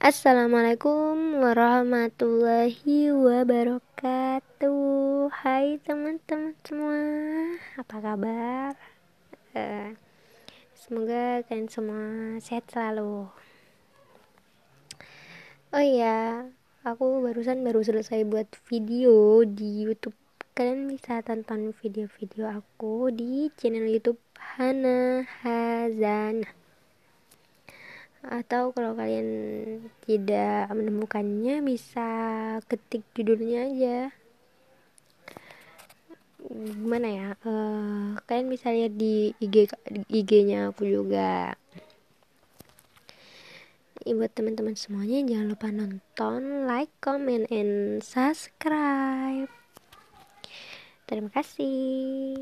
Assalamualaikum warahmatullahi wabarakatuh. Hai teman-teman semua Apa kabar? Uh, semoga kalian semua sehat selalu. Oh iya Aku barusan baru selesai buat video di youtube. Kalian bisa tonton video-video aku di channel youtube Hana Hazana atau kalau kalian tidak menemukannya bisa ketik judulnya aja. Gimana ya? Uh, kalian bisa lihat di IG IG-nya aku juga. Ya, buat teman-teman semuanya jangan lupa nonton like comment and subscribe. Terima kasih